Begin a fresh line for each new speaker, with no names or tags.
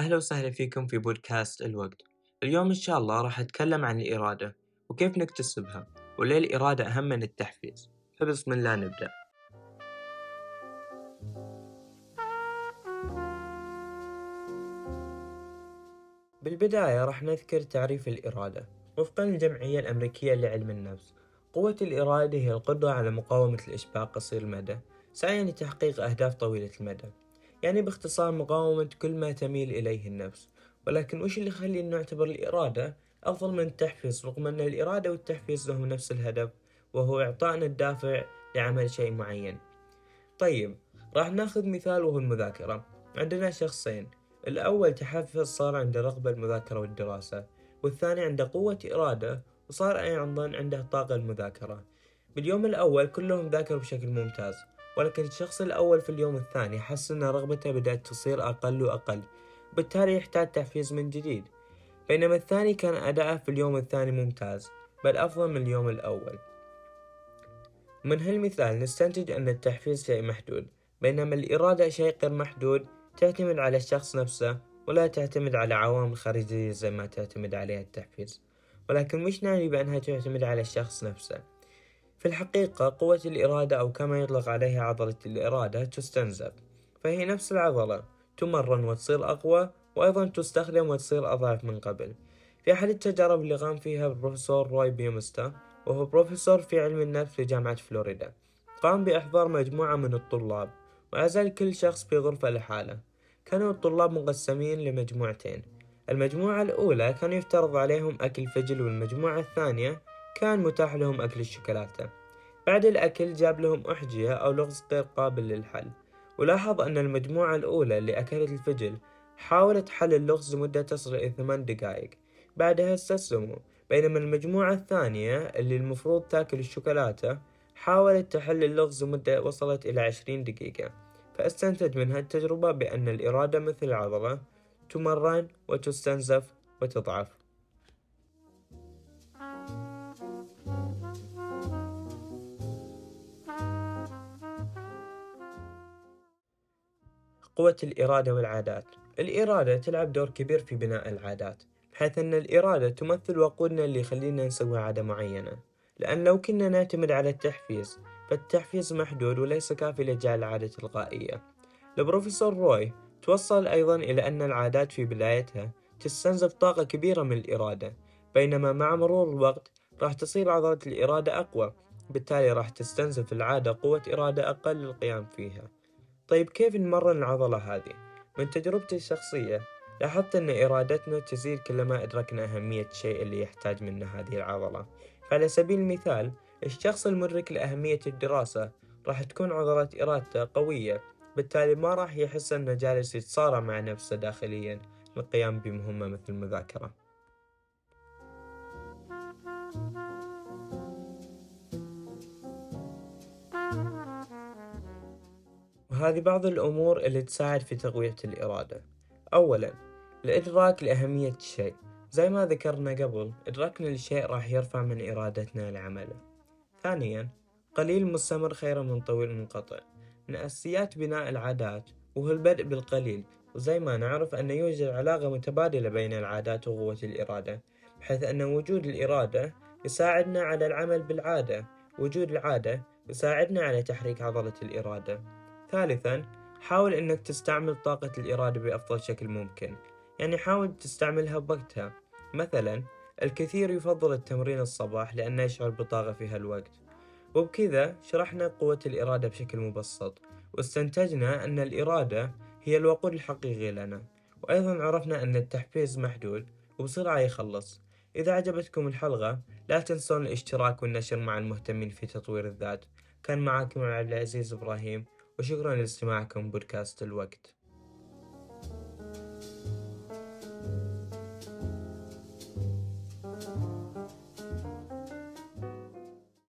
أهلا وسهلا فيكم في بودكاست الوقت. اليوم إن شاء الله راح أتكلم عن الإرادة وكيف نكتسبها وليه الإرادة أهم من التحفيز. فبسم الله نبدأ. بالبداية راح نذكر تعريف الإرادة. وفقا للجمعية الأمريكية لعلم النفس قوة الإرادة هي القدرة على مقاومة الإشباع قصير المدى سعيا لتحقيق أهداف طويلة المدى. يعني باختصار مقاومة كل ما تميل إليه النفس. ولكن وش اللي يخلي نعتبر الإرادة؟ أفضل من التحفيز رغم أن الإرادة والتحفيز لهم نفس الهدف وهو إعطائنا الدافع لعمل شيء معين. طيب راح ناخذ مثال وهو المذاكرة. عندنا شخصين. الأول تحفز صار عنده رغبة المذاكرة والدراسة والثاني عنده قوة إرادة وصار أيضا عنده طاقة المذاكرة. باليوم الأول كلهم ذاكروا بشكل ممتاز. ولكن الشخص الأول في اليوم الثاني حس أن رغبته بدأت تصير أقل وأقل وبالتالي يحتاج تحفيز من جديد. بينما الثاني كان أداءه في اليوم الثاني ممتاز بل أفضل من اليوم الأول. من هالمثال نستنتج أن التحفيز شيء محدود بينما الإرادة شيء غير محدود تعتمد على الشخص نفسه ولا تعتمد على عوامل خارجية زي ما تعتمد عليها التحفيز. ولكن مش نعني بأنها تعتمد على الشخص نفسه. في الحقيقة قوة الإرادة أو كما يطلق عليها عضلة الإرادة تستنزف فهي نفس العضلة تمرن وتصير أقوى وأيضا تستخدم وتصير أضعف من قبل. في أحد التجارب اللي قام فيها البروفيسور روي بيومستا وهو بروفيسور في علم النفس في جامعة فلوريدا قام بإحضار مجموعة من الطلاب وعزل كل شخص في غرفة لحاله. كانوا الطلاب مقسمين لمجموعتين المجموعة الأولى كان يفترض عليهم أكل فجل والمجموعة الثانية كان متاح لهم أكل الشوكولاتة. بعد الأكل جاب لهم أحجية أو لغز غير قابل للحل. ولاحظ أن المجموعة الأولى اللي أكلت الفجل حاولت حل اللغز لمدة تصل إلى ثمان دقائق. بعدها استسلموا بينما المجموعة الثانية اللي المفروض تاكل الشوكولاتة حاولت تحل اللغز لمدة وصلت إلى عشرين دقيقة. فاستنتج من هالتجربة بأن الإرادة مثل العضلة تمرن وتستنزف وتضعف. قوة الإرادة والعادات. الإرادة تلعب دور كبير في بناء العادات بحيث أن الإرادة تمثل وقودنا اللي يخلينا نسوي عادة معينة. لأن لو كنا نعتمد على التحفيز فالتحفيز محدود وليس كافي لجعل العادة تلقائية. البروفيسور روي توصل أيضا إلى أن العادات في بدايتها تستنزف طاقة كبيرة من الإرادة بينما مع مرور الوقت راح تصير عضلة الإرادة أقوى بالتالي راح تستنزف العادة قوة إرادة أقل للقيام فيها. طيب كيف نمرن العضلة هذه؟ من تجربتي الشخصية لاحظت أن إرادتنا تزيد كلما أدركنا أهمية الشيء اللي يحتاج منا هذه العضلة فعلى سبيل المثال الشخص المدرك لأهمية الدراسة راح تكون عضلة إرادته قوية بالتالي ما راح يحس أنه جالس يتصارع مع نفسه داخليا للقيام بمهمة مثل المذاكرة وهذه بعض الأمور اللي تساعد في تقوية الإرادة. أولا الإدراك لأهمية الشيء زي ما ذكرنا قبل إدراكنا للشيء راح يرفع من إرادتنا لعمله. ثانيا قليل مستمر خير من طويل منقطع. من أساسيات بناء العادات وهو البدء بالقليل. وزي ما نعرف أن يوجد علاقة متبادلة بين العادات وقوة الإرادة بحيث أن وجود الإرادة يساعدنا على العمل بالعادة. وجود العادة يساعدنا على تحريك عضلة الإرادة. ثالثا حاول أنك تستعمل طاقة الإرادة بأفضل شكل ممكن. يعني حاول تستعملها بوقتها. مثلا الكثير يفضل التمرين الصباح لأنه يشعر بطاقة في هالوقت. وبكذا شرحنا قوة الإرادة بشكل مبسط. واستنتجنا أن الإرادة هي الوقود الحقيقي لنا. وأيضا عرفنا أن التحفيز محدود وبسرعة يخلص. إذا عجبتكم الحلقة لا تنسون الاشتراك والنشر مع المهتمين في تطوير الذات. كان معكم عبد العزيز إبراهيم. وشكرا لاستماعكم بودكاست الوقت.